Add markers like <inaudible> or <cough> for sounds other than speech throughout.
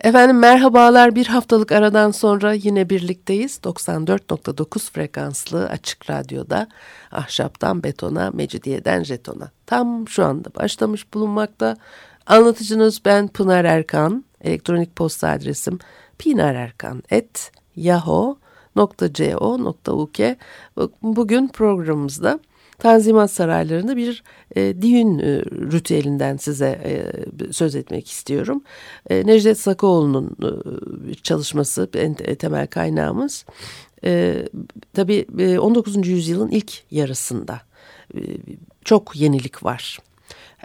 Efendim merhabalar bir haftalık aradan sonra yine birlikteyiz. 94.9 frekanslı açık radyoda ahşaptan betona, mecidiyeden jetona. Tam şu anda başlamış bulunmakta. Anlatıcınız ben Pınar Erkan. Elektronik posta adresim pinarerkan.yahoo.co.uk Bugün programımızda Tanzimat Sarayları'nda bir e, düğün e, ritüelinden size e, söz etmek istiyorum. E, Necdet Sakoğlu'nun e, çalışması en temel kaynağımız. E, tabii e, 19. yüzyılın ilk yarısında e, çok yenilik var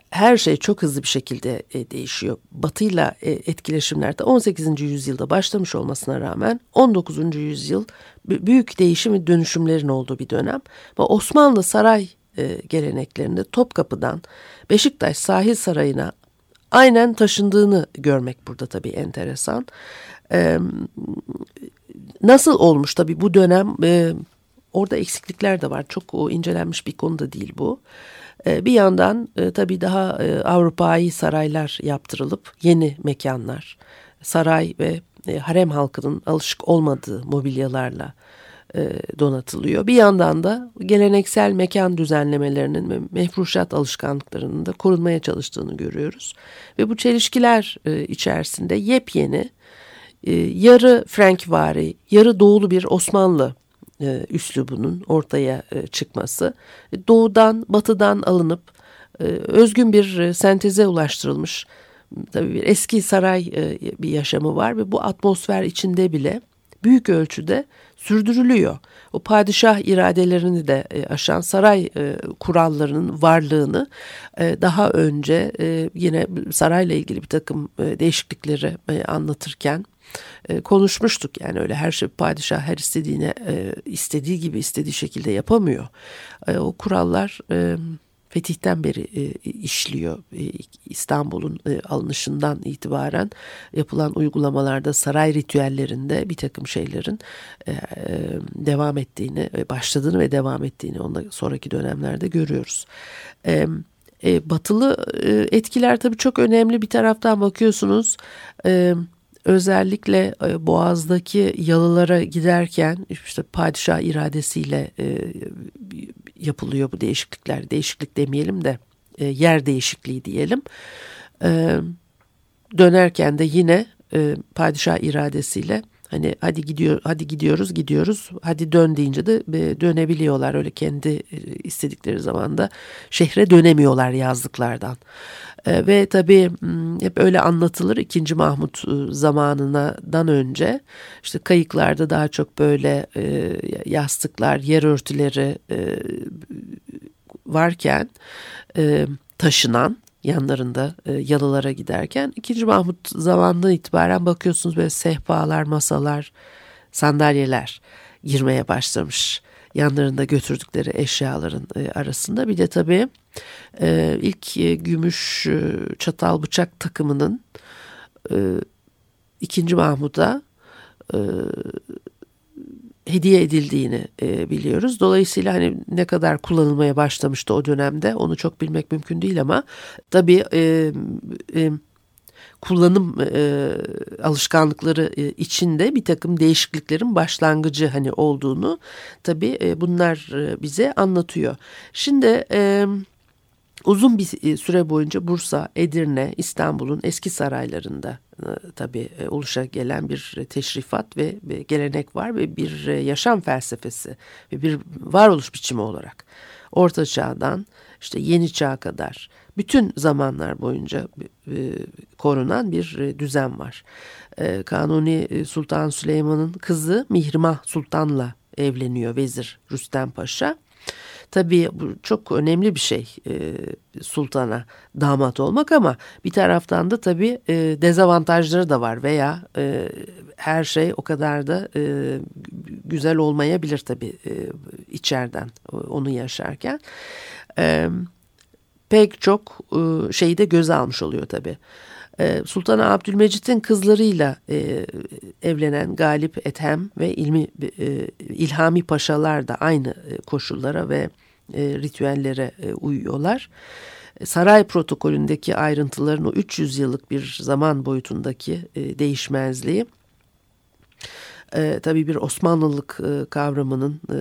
her şey çok hızlı bir şekilde e, değişiyor. Batı'yla e, etkileşimlerde 18. yüzyılda başlamış olmasına rağmen 19. yüzyıl büyük değişim ve dönüşümlerin olduğu bir dönem. Ve Osmanlı saray e, geleneklerinde Topkapı'dan Beşiktaş Sahil Sarayı'na aynen taşındığını görmek burada tabii enteresan. E, nasıl olmuş tabii bu dönem e, orada eksiklikler de var. Çok o incelenmiş bir konu da değil bu. E, bir yandan e, tabii daha e, Avrupa'yı saraylar yaptırılıp yeni mekanlar, saray ve e, harem halkının alışık olmadığı mobilyalarla donatılıyor. Bir yandan da geleneksel mekan düzenlemelerinin ve mefruşat alışkanlıklarının da korunmaya çalıştığını görüyoruz. Ve bu çelişkiler içerisinde yepyeni, yarı Frankvari, yarı doğulu bir Osmanlı e, üslubunun ortaya e, çıkması, doğudan batıdan alınıp e, özgün bir e, senteze ulaştırılmış tabii bir eski saray e, bir yaşamı var ve bu atmosfer içinde bile büyük ölçüde sürdürülüyor. O padişah iradelerini de e, aşan saray e, kurallarının varlığını e, daha önce e, yine sarayla ilgili bir takım e, değişiklikleri e, anlatırken e, konuşmuştuk. Yani öyle her şey padişah her istediğine e, istediği gibi istediği şekilde yapamıyor. E, o kurallar e, fetihten beri işliyor. İstanbul'un alınışından itibaren yapılan uygulamalarda saray ritüellerinde bir takım şeylerin devam ettiğini, başladığını ve devam ettiğini ondan sonraki dönemlerde görüyoruz. Batılı etkiler tabii çok önemli. Bir taraftan bakıyorsunuz... Özellikle e, Boğaz'daki yalılara giderken işte padişah iradesiyle e, yapılıyor bu değişiklikler. Değişiklik demeyelim de e, yer değişikliği diyelim. Dönerken de yine padişah iradesiyle hani hadi gidiyor hadi gidiyoruz gidiyoruz hadi dön deyince de dönebiliyorlar öyle kendi istedikleri zamanda şehre dönemiyorlar yazlıklardan. E, ve tabii hep öyle anlatılır 2. Mahmut e, zamanından önce işte kayıklarda daha çok böyle e, yastıklar, yer örtüleri e, varken taşınan yanlarında yalılara giderken 2. Mahmut zamanından itibaren bakıyorsunuz böyle sehpalar, masalar, sandalyeler girmeye başlamış yanlarında götürdükleri eşyaların e, arasında. Bir de tabii e, ilk e, gümüş çatal bıçak takımının ikinci Mahmud'a hediye edildiğini biliyoruz. Dolayısıyla hani ne kadar kullanılmaya başlamıştı o dönemde onu çok bilmek mümkün değil ama tabii kullanım e, alışkanlıkları e, içinde bir takım değişikliklerin başlangıcı hani olduğunu tabii e, bunlar e, bize anlatıyor. Şimdi e, uzun bir e, süre boyunca Bursa, Edirne, İstanbul'un eski saraylarında e, tabii e, oluşa gelen bir teşrifat ve gelenek var ve bir yaşam felsefesi ve bir varoluş biçimi olarak Orta Çağ'dan işte Yeni Çağ'a kadar bütün zamanlar boyunca e, korunan bir e, düzen var. E, Kanuni Sultan Süleyman'ın kızı Mihrimah Sultan'la evleniyor Vezir Rüstem Paşa. Tabii bu çok önemli bir şey sultana damat olmak ama bir taraftan da tabii dezavantajları da var veya her şey o kadar da güzel olmayabilir tabii e, içeriden onu yaşarken. Pek çok e, şeyi de göze almış oluyor tabii. E, Sultan Abdülmecit'in kızlarıyla e, evlenen Galip Ethem ve İlmi, e, İlhami Paşalar da aynı koşullara ve e, ritüellere e, uyuyorlar. Saray protokolündeki ayrıntıların o 300 yıllık bir zaman boyutundaki e, değişmezliği e, tabii bir Osmanlılık e, kavramının e,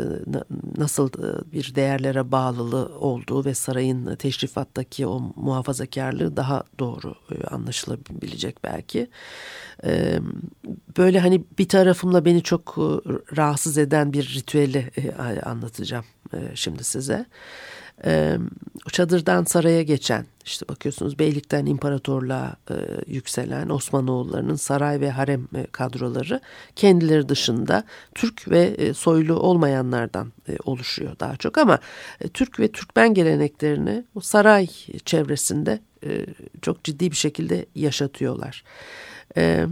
nasıl e, bir değerlere bağlılığı olduğu ve sarayın teşrifattaki o muhafazakarlığı daha doğru e, anlaşılabilecek belki. E, böyle hani bir tarafımla beni çok e, rahatsız eden bir ritüeli e, anlatacağım şimdi size e, çadırdan saraya geçen işte bakıyorsunuz beylikten imparatorluğa e, yükselen Osmanoğullarının saray ve harem e, kadroları kendileri dışında Türk ve e, soylu olmayanlardan e, oluşuyor daha çok ama e, Türk ve Türkmen geleneklerini o saray çevresinde e, çok ciddi bir şekilde yaşatıyorlar. Evet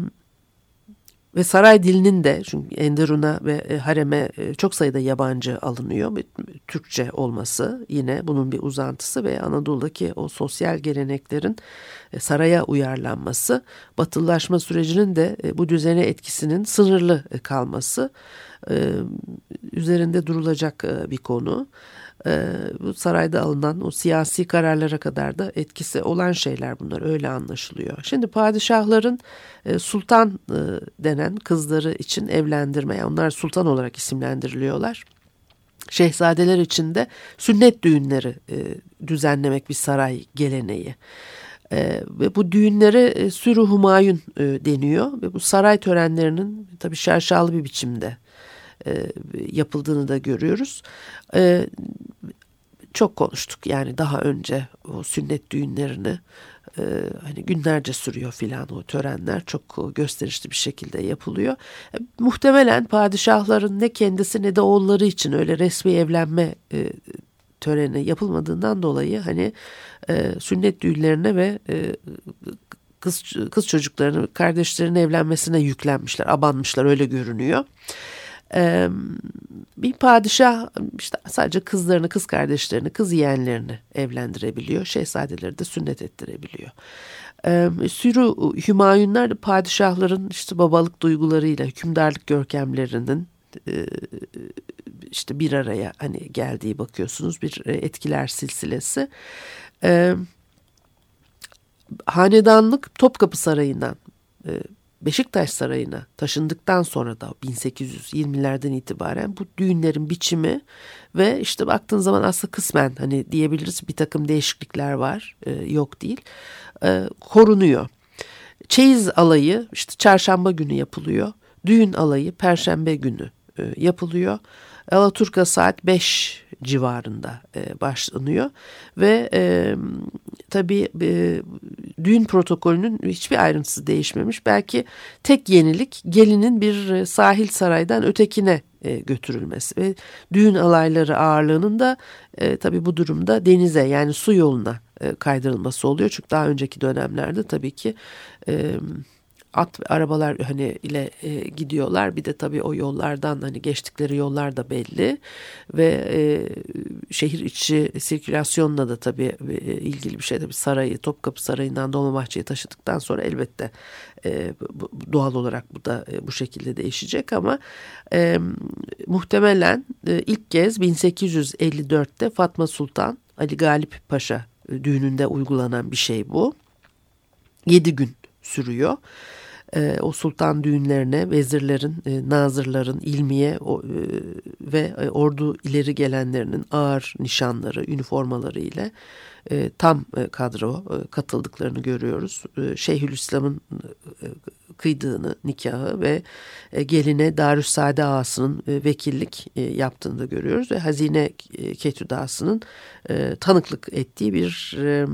ve saray dilinin de çünkü Enderun'a ve e, hareme e, çok sayıda yabancı alınıyor. Türkçe olması yine bunun bir uzantısı ve Anadolu'daki o sosyal geleneklerin e, saraya uyarlanması, batılılaşma sürecinin de bu düzene etkisinin sınırlı kalması üzerinde durulacak bir konu e, bu sarayda alınan o siyasi kararlara kadar da etkisi olan şeyler bunlar öyle anlaşılıyor. Şimdi padişahların e, sultan e, denen kızları için evlendirme yani onlar sultan olarak isimlendiriliyorlar. Şehzadeler için de sünnet düğünleri e, düzenlemek bir saray geleneği. E, ve bu düğünlere e, sürü humayun e, deniyor ve bu saray törenlerinin tabii şaşalı bir biçimde e, yapıldığını da görüyoruz. E, çok konuştuk yani daha önce o sünnet düğünlerini e, hani günlerce sürüyor filan o törenler çok gösterişli bir şekilde yapılıyor. E, muhtemelen padişahların ne kendisi ne de oğulları için öyle resmi evlenme e, töreni yapılmadığından dolayı hani e, sünnet düğünlerine ve e, kız kız çocuklarını kardeşlerinin evlenmesine yüklenmişler, abanmışlar öyle görünüyor bir padişah işte sadece kızlarını, kız kardeşlerini, kız yeğenlerini evlendirebiliyor. Şehzadeleri de sünnet ettirebiliyor. Sürü hümayunlar da padişahların işte babalık duygularıyla, hükümdarlık görkemlerinin işte bir araya hani geldiği bakıyorsunuz bir etkiler silsilesi. Hanedanlık Topkapı Sarayı'ndan Beşiktaş Sarayı'na taşındıktan sonra da 1820'lerden itibaren bu düğünlerin biçimi ve işte baktığın zaman aslında kısmen hani diyebiliriz bir takım değişiklikler var e, yok değil e, korunuyor. Çeyiz alayı işte çarşamba günü yapılıyor. Düğün alayı perşembe günü e, yapılıyor. Alaturka saat 5 civarında e, başlanıyor ve e, tabii e, düğün protokolünün hiçbir ayrıntısı değişmemiş. Belki tek yenilik gelinin bir e, sahil saraydan ötekine e, götürülmesi ve düğün alayları ağırlığının da e, tabii bu durumda denize yani su yoluna e, kaydırılması oluyor. Çünkü daha önceki dönemlerde tabii ki e, at ve arabalar hani ile e, gidiyorlar. Bir de tabii o yollardan hani geçtikleri yollar da belli ve e, şehir içi sirkülasyonla da tabii e, ilgili bir şey. Tabii sarayı Topkapı Sarayı'ndan Dolmabahçe'ye taşıdıktan sonra elbette e, bu, doğal olarak bu da e, bu şekilde değişecek ama e, muhtemelen e, ilk kez 1854'te Fatma Sultan Ali Galip Paşa e, düğününde uygulanan bir şey bu. 7 gün sürüyor e, o sultan düğünlerine vezirlerin, e, nazırların, ilmiye o, e, ve e, ordu ileri gelenlerinin ağır nişanları, üniformaları ile e, tam e, kadro e, katıldıklarını görüyoruz. E, Şeyhülislam'ın e, kıydığını, nikahı ve e, geline Darüssade Ağası'nın e, vekillik e, yaptığını da görüyoruz ve Hazine e, Ketüdası'nın e, tanıklık ettiği bir e,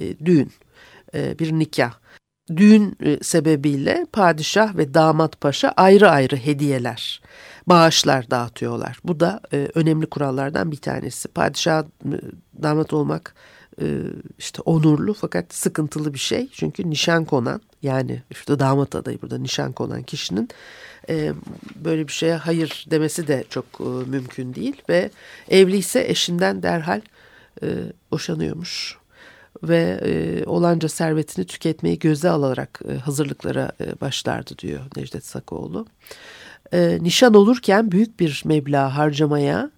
e, düğün, e, bir nikah düğün e, sebebiyle padişah ve damat paşa ayrı ayrı hediyeler, bağışlar dağıtıyorlar. Bu da e, önemli kurallardan bir tanesi. Padişah e, damat olmak işte onurlu fakat sıkıntılı bir şey. Çünkü nişan konan yani işte damat adayı burada nişan konan kişinin böyle bir şeye hayır demesi de çok mümkün değil ve evliyse eşinden derhal boşanıyormuş ve e, olanca servetini tüketmeyi göze alarak e, hazırlıklara e, başlardı diyor Necdet Sakoğlu. E, nişan olurken büyük bir meblağ harcamaya,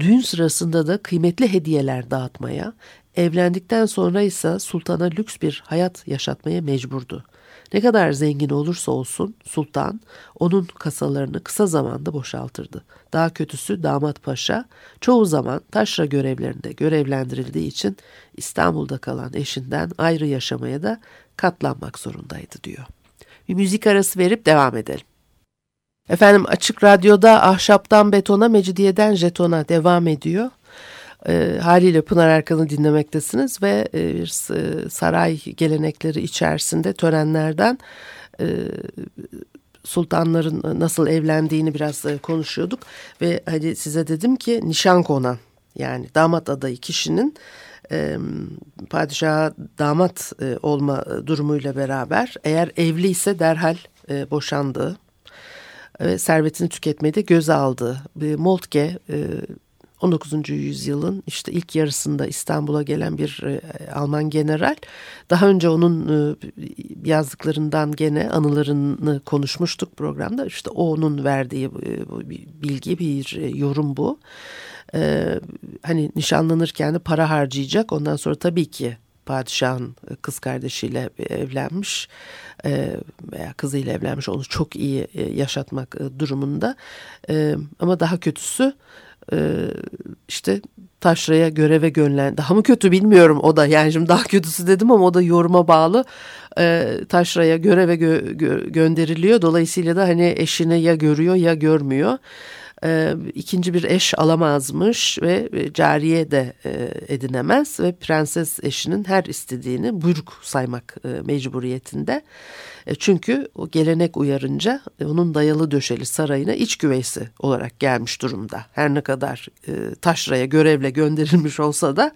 düğün sırasında da kıymetli hediyeler dağıtmaya, evlendikten sonra ise sultana lüks bir hayat yaşatmaya mecburdu. Ne kadar zengin olursa olsun sultan onun kasalarını kısa zamanda boşaltırdı. Daha kötüsü damat paşa çoğu zaman taşra görevlerinde görevlendirildiği için İstanbul'da kalan eşinden ayrı yaşamaya da katlanmak zorundaydı diyor. Bir müzik arası verip devam edelim. Efendim Açık Radyo'da Ahşaptan Betona, Mecidiyeden Jeton'a devam ediyor. E, haliyle Pınar Erkan'ı dinlemektesiniz ve e, bir saray gelenekleri içerisinde törenlerden e, sultanların nasıl evlendiğini biraz e, konuşuyorduk. Ve hani size dedim ki nişan konan yani damat adayı kişinin e, padişaha damat e, olma durumuyla beraber eğer evliyse derhal e, boşandığı ve servetini tüketmeyi de göze aldığı. Moltke e, 19. yüzyılın işte ilk yarısında İstanbul'a gelen bir e, Alman general. Daha önce onun e, yazdıklarından gene anılarını konuşmuştuk programda. İşte onun verdiği e, bilgi bir yorum bu. Hani nişanlanırken de para harcayacak. Ondan sonra tabii ki padişahın kız kardeşiyle evlenmiş veya kızıyla evlenmiş onu çok iyi yaşatmak durumunda. Ama daha kötüsü işte taşraya göreve gönderilen daha mı kötü bilmiyorum o da yani şimdi daha kötüsü dedim ama o da yoruma bağlı e, taşraya göreve gö, gö, gönderiliyor. Dolayısıyla da hani eşini ya görüyor ya görmüyor e, ikinci bir eş alamazmış ve cariye de e, edinemez ve prenses eşinin her istediğini buyruk saymak e, mecburiyetinde. E, çünkü o gelenek uyarınca e, onun dayalı döşeli sarayına iç güveysi olarak gelmiş durumda. Her ne kadar e, taşraya görevle gönderilmiş olsa da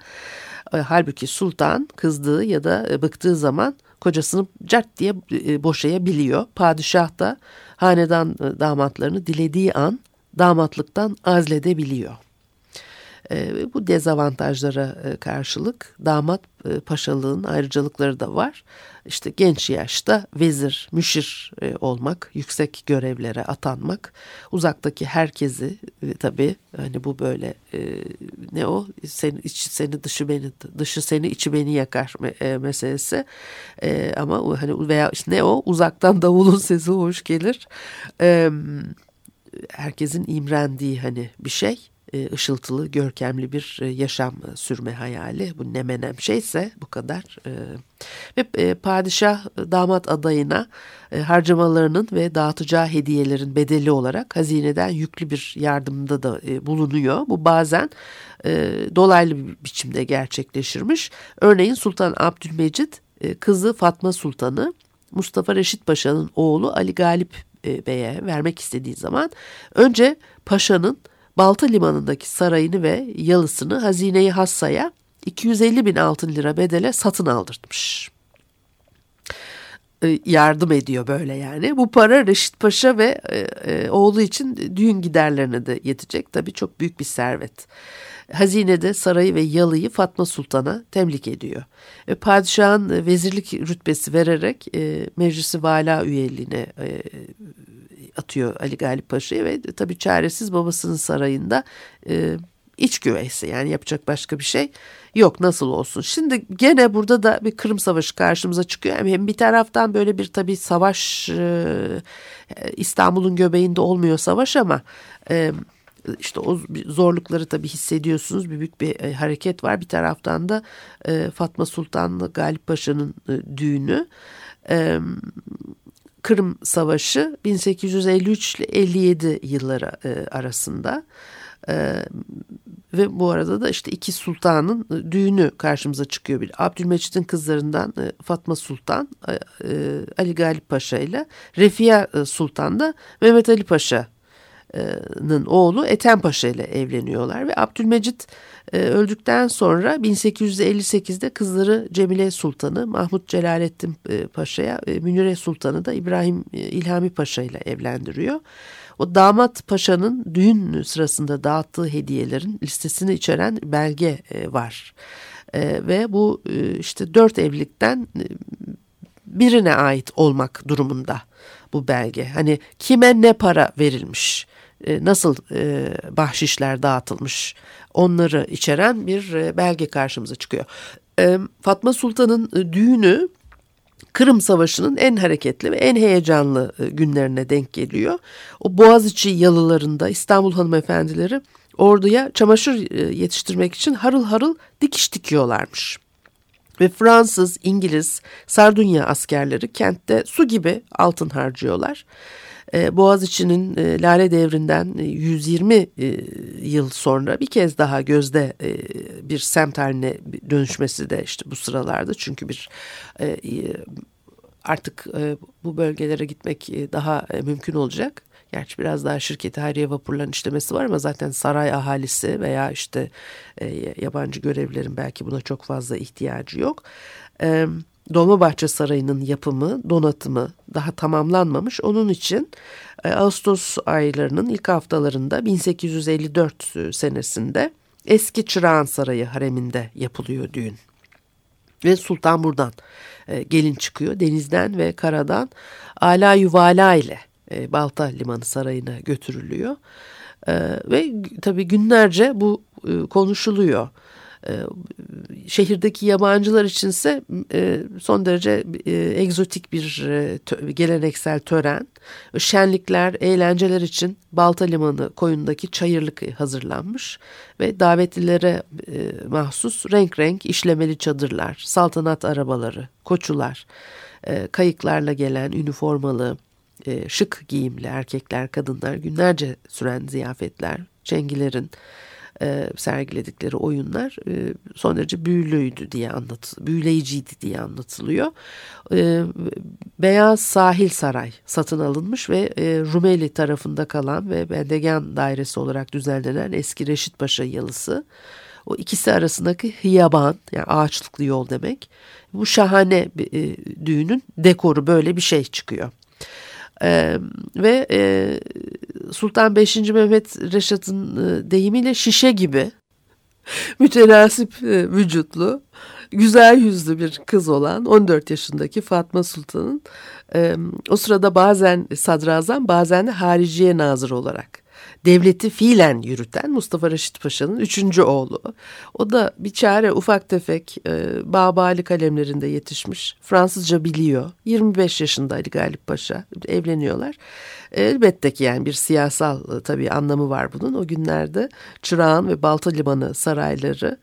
e, halbuki sultan kızdığı ya da e, bıktığı zaman kocasını cart diye e, boşayabiliyor. Padişah da hanedan e, damatlarını dilediği an damatlıktan azledebiliyor. E, bu dezavantajlara e, karşılık damat e, paşalığın ayrıcalıkları da var. İşte genç yaşta vezir, müşir e, olmak, yüksek görevlere atanmak, uzaktaki herkesi e, tabii hani bu böyle e, ne o seni içi seni dışı beni dışı seni içi beni yakar e, meselesi. E, ama hani veya işte ne o uzaktan davulun <laughs> sesi hoş gelir. E, herkesin imrendiği hani bir şey e, ışıltılı, görkemli bir e, yaşam e, sürme hayali. Bu ne menem şeyse bu kadar. Ve padişah damat adayına harcamalarının ve dağıtacağı hediyelerin bedeli olarak hazineden yüklü bir yardımda da bulunuyor. Bu bazen dolaylı bir biçimde gerçekleşirmiş. Örneğin Sultan Abdülmecit kızı Fatma Sultan'ı Mustafa Reşit Paşa'nın oğlu Ali Galip Bey'e vermek istediği zaman önce paşanın Balta Limanı'ndaki sarayını ve yalısını hazineyi Hassa'ya 250 bin altın lira bedele satın aldırtmış. E, yardım ediyor böyle yani. Bu para Reşit Paşa ve e, e, oğlu için düğün giderlerine de yetecek. Tabii çok büyük bir servet. Hazinede sarayı ve yalıyı Fatma Sultan'a temlik ediyor. E, padişahın vezirlik rütbesi vererek e, meclisi vala üyeliğine e, atıyor Ali Galip Paşa'yı ve tabii çaresiz babasının sarayında e, iç güveysi yani yapacak başka bir şey yok nasıl olsun. Şimdi gene burada da bir Kırım Savaşı karşımıza çıkıyor. Hem bir taraftan böyle bir tabii savaş e, İstanbul'un göbeğinde olmuyor savaş ama e, işte o zorlukları tabii hissediyorsunuz. Bir büyük bir e, hareket var. Bir taraftan da e, Fatma Sultan'la Galip Paşa'nın e, düğünü. Kırım Savaşı 1853 ile 57 yılları arasında ve bu arada da işte iki sultanın düğünü karşımıza çıkıyor. Bir Abdülmecit'in kızlarından Fatma Sultan, Ali Galip Paşa ile Refia Sultan da Mehmet Ali Paşa Paşa'nın oğlu Ethem Paşa ile evleniyorlar ve Abdülmecit öldükten sonra 1858'de kızları Cemile Sultanı Mahmut Celalettin Paşa'ya Münire Sultanı da İbrahim İlhami Paşa ile evlendiriyor. O damat paşanın düğün sırasında dağıttığı hediyelerin listesini içeren belge var. Ve bu işte dört evlilikten birine ait olmak durumunda bu belge. Hani kime ne para verilmiş, nasıl bahşişler dağıtılmış onları içeren bir e, belge karşımıza çıkıyor. E, Fatma Sultan'ın e, düğünü Kırım Savaşı'nın en hareketli ve en heyecanlı günlerine denk geliyor. O Boğaziçi yalılarında İstanbul hanımefendileri orduya çamaşır yetiştirmek için harıl harıl dikiş dikiyorlarmış. Ve Fransız, İngiliz, Sardunya askerleri kentte su gibi altın harcıyorlar. E, Boğaziçi'nin e, Lale Devri'nden 120 e, e, yıl sonra bir kez daha gözde e, bir semt haline dönüşmesi de işte bu sıralarda. Çünkü bir artık bu bölgelere gitmek daha mümkün olacak. Gerçi biraz daha şirketi hayriye vapurların işlemesi var ama zaten saray ahalisi veya işte e, yabancı görevlilerin belki buna çok fazla ihtiyacı yok. Evet Dolmabahçe Sarayı'nın yapımı, donatımı daha tamamlanmamış. Onun için e, Ağustos aylarının ilk haftalarında 1854 e, senesinde eski Çırağan Sarayı hareminde yapılıyor düğün. Ve sultan buradan e, gelin çıkıyor. Denizden ve karadan ala yuvala ile e, Balta Limanı Sarayı'na götürülüyor. Ve tabii günlerce bu konuşuluyor. E, şehirdeki yabancılar içinse e, son derece e, egzotik bir geleneksel tören. Şenlikler, eğlenceler için Balta Limanı koyundaki çayırlık hazırlanmış ve davetlilere mahsus renk renk işlemeli çadırlar, saltanat arabaları, koçular, kayıklarla gelen üniformalı, şık giyimli erkekler, kadınlar, günlerce süren ziyafetler, çengilerin, e, sergiledikleri oyunlar e, son derece büyülüydü diye anlat, büyüleyiciydi diye anlatılıyor. E, Beyaz Sahil Saray satın alınmış ve e, Rumeli tarafında kalan ve Bendegan dairesi olarak düzenlenen eski Reşit Paşa yalısı. O ikisi arasındaki hiyaban yani ağaçlıklı yol demek. Bu şahane e, düğünün dekoru böyle bir şey çıkıyor. Ee, ve e, Sultan 5. Mehmet Reşat'ın e, deyimiyle şişe gibi <laughs> mütenasip e, vücutlu, güzel yüzlü bir kız olan 14 yaşındaki Fatma Sultan'ın e, o sırada bazen sadrazam bazen de hariciye nazır olarak devleti fiilen yürüten Mustafa Reşit Paşa'nın üçüncü oğlu. O da bir çare ufak tefek e, Babali kalemlerinde yetişmiş. Fransızca biliyor. 25 yaşında Ali Galip Paşa evleniyorlar. Elbette ki yani bir siyasal e, tabii anlamı var bunun. O günlerde Çırağan ve Balta Limanı sarayları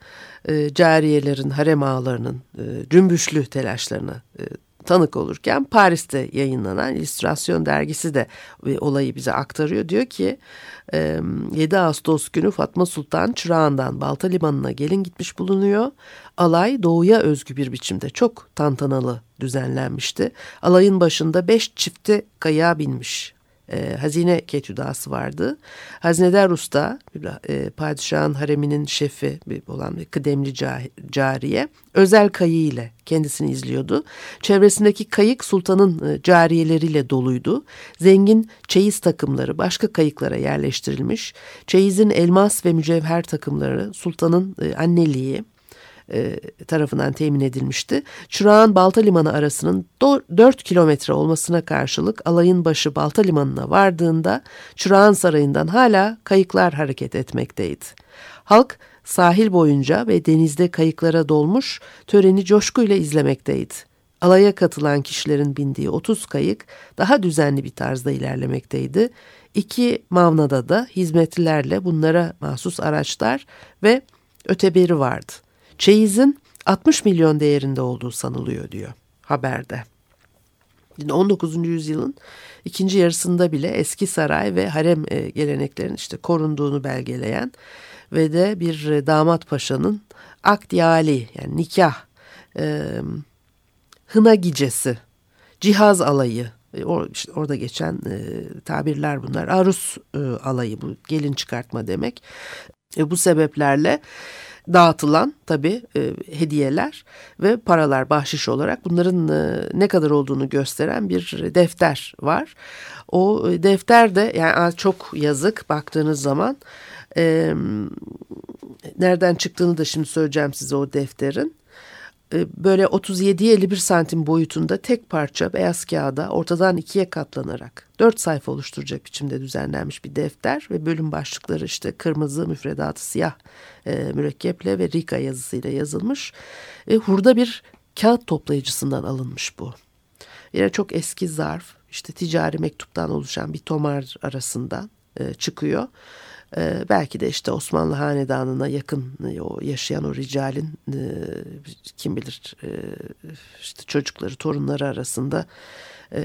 e, cariyelerin, harem ağalarının e, cümbüşlü telaşlarına e, tanık olurken Paris'te yayınlanan İllüstrasyon dergisi de olayı bize aktarıyor. Diyor ki 7 Ağustos günü Fatma Sultan Çırağan'dan Balta Limanı'na gelin gitmiş bulunuyor. Alay doğuya özgü bir biçimde çok tantanalı düzenlenmişti. Alayın başında beş çifte kaya binmiş e, hazine ketüdası vardı. Hazinedar Usta, e, padişahın hareminin şefi olan bir kıdemli cariye, özel kayı ile kendisini izliyordu. Çevresindeki kayık sultanın e, cariyeleriyle doluydu. Zengin çeyiz takımları başka kayıklara yerleştirilmiş. Çeyizin elmas ve mücevher takımları sultanın e, anneliği, e, tarafından temin edilmişti. Çırağan Balta Limanı arasının 4 kilometre olmasına karşılık alayın başı Balta Limanı'na vardığında Çırağan Sarayı'ndan hala kayıklar hareket etmekteydi. Halk sahil boyunca ve denizde kayıklara dolmuş töreni coşkuyla izlemekteydi. Alaya katılan kişilerin bindiği 30 kayık daha düzenli bir tarzda ilerlemekteydi. İki mavnada da hizmetlilerle bunlara mahsus araçlar ve öteberi vardı. Çeyiz'in 60 milyon değerinde olduğu sanılıyor diyor haberde. 19. yüzyılın ikinci yarısında bile eski saray ve harem e, geleneklerin işte korunduğunu belgeleyen ve de bir e, damat paşanın akdiyali yani nikah, e, hına gicesi, cihaz alayı E, or, işte orada geçen e, tabirler bunlar. Arus e, alayı bu gelin çıkartma demek. E, bu sebeplerle dağıtılan tabii e, hediyeler ve paralar bahşiş olarak bunların e, ne kadar olduğunu gösteren bir defter var. O e, defter de yani çok yazık baktığınız zaman e, nereden çıktığını da şimdi söyleyeceğim size o defterin. E, böyle 37-51 santim boyutunda tek parça beyaz kağıda ortadan ikiye katlanarak dört sayfa oluşturacak biçimde düzenlenmiş bir defter ve bölüm başlıkları işte kırmızı müfredatı siyah e, mürekkeple ve Rika yazısıyla yazılmış. E, hurda bir kağıt toplayıcısından alınmış bu. Yine çok eski zarf işte ticari mektuptan oluşan bir tomar arasından e, çıkıyor. Ee, belki de işte Osmanlı Hanedanı'na yakın e, o yaşayan o ricalin e, kim bilir e, işte çocukları torunları arasında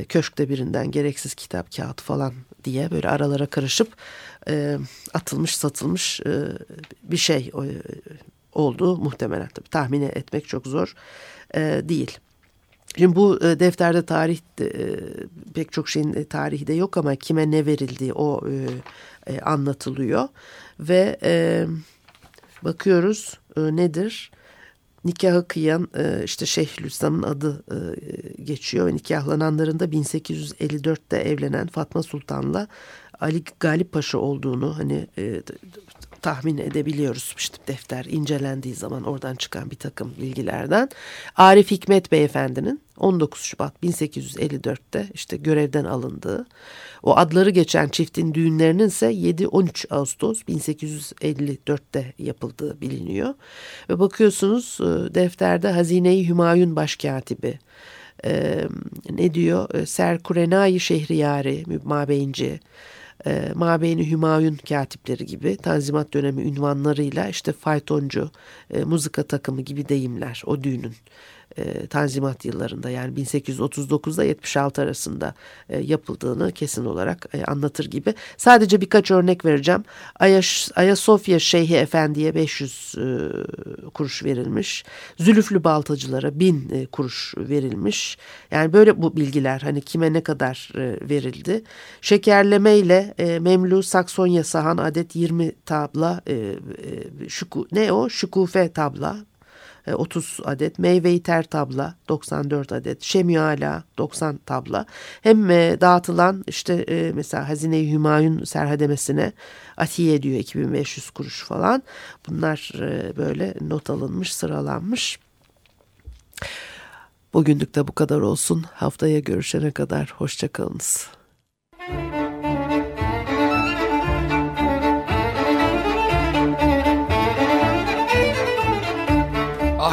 köşkte birinden gereksiz kitap kağıt falan diye böyle aralara karışıp atılmış satılmış bir şey olduğu muhtemelen tabii tahmin etmek çok zor değil. Şimdi bu defterde tarih pek çok şeyin tarihi de yok ama kime ne verildiği o anlatılıyor ve bakıyoruz nedir? Nikahı kıyan işte Şeyhülislam'ın adı geçiyor ve nikahlananların da 1854'te evlenen Fatma Sultan'la Ali Galip Paşa olduğunu hani tahmin edebiliyoruz işte defter incelendiği zaman oradan çıkan bir takım bilgilerden. Arif Hikmet Beyefendinin 19 Şubat 1854'te işte görevden alındığı, o adları geçen çiftin düğünlerinin ise 7-13 Ağustos 1854'te yapıldığı biliniyor. Ve bakıyorsunuz e, defterde Hazine-i Hümayun Başkatibi, ee, ne diyor? E, Serkurenai Şehriyari, Mabeyinci, e, Mabeyni Hümayun katipleri gibi Tanzimat dönemi ünvanlarıyla işte faytoncu, e, muzika takımı gibi deyimler o düğünün e, Tanzimat yıllarında yani 1839'da 76 arasında e, yapıldığını kesin olarak e, anlatır gibi. Sadece birkaç örnek vereceğim. Ayaş, Ayasofya Şeyhi Efendi'ye 500 e, kuruş verilmiş. Zülüflü baltacılara 1000 e, kuruş verilmiş. Yani böyle bu bilgiler hani kime ne kadar e, verildi. Şekerleme ile e, Memlu Saksonya Sahan adet 20 tabla e, e, şuku, ne o? Şukufe tabla 30 e, adet, meyve ter tabla 94 adet, şemiyala 90 tabla. Hem e, dağıtılan işte e, mesela Hazine-i Hümayun serhademesine atiye ediyor 2500 kuruş falan. Bunlar böyle not alınmış, sıralanmış. Bugünlük de bu kadar olsun. Haftaya görüşene kadar hoşçakalınız.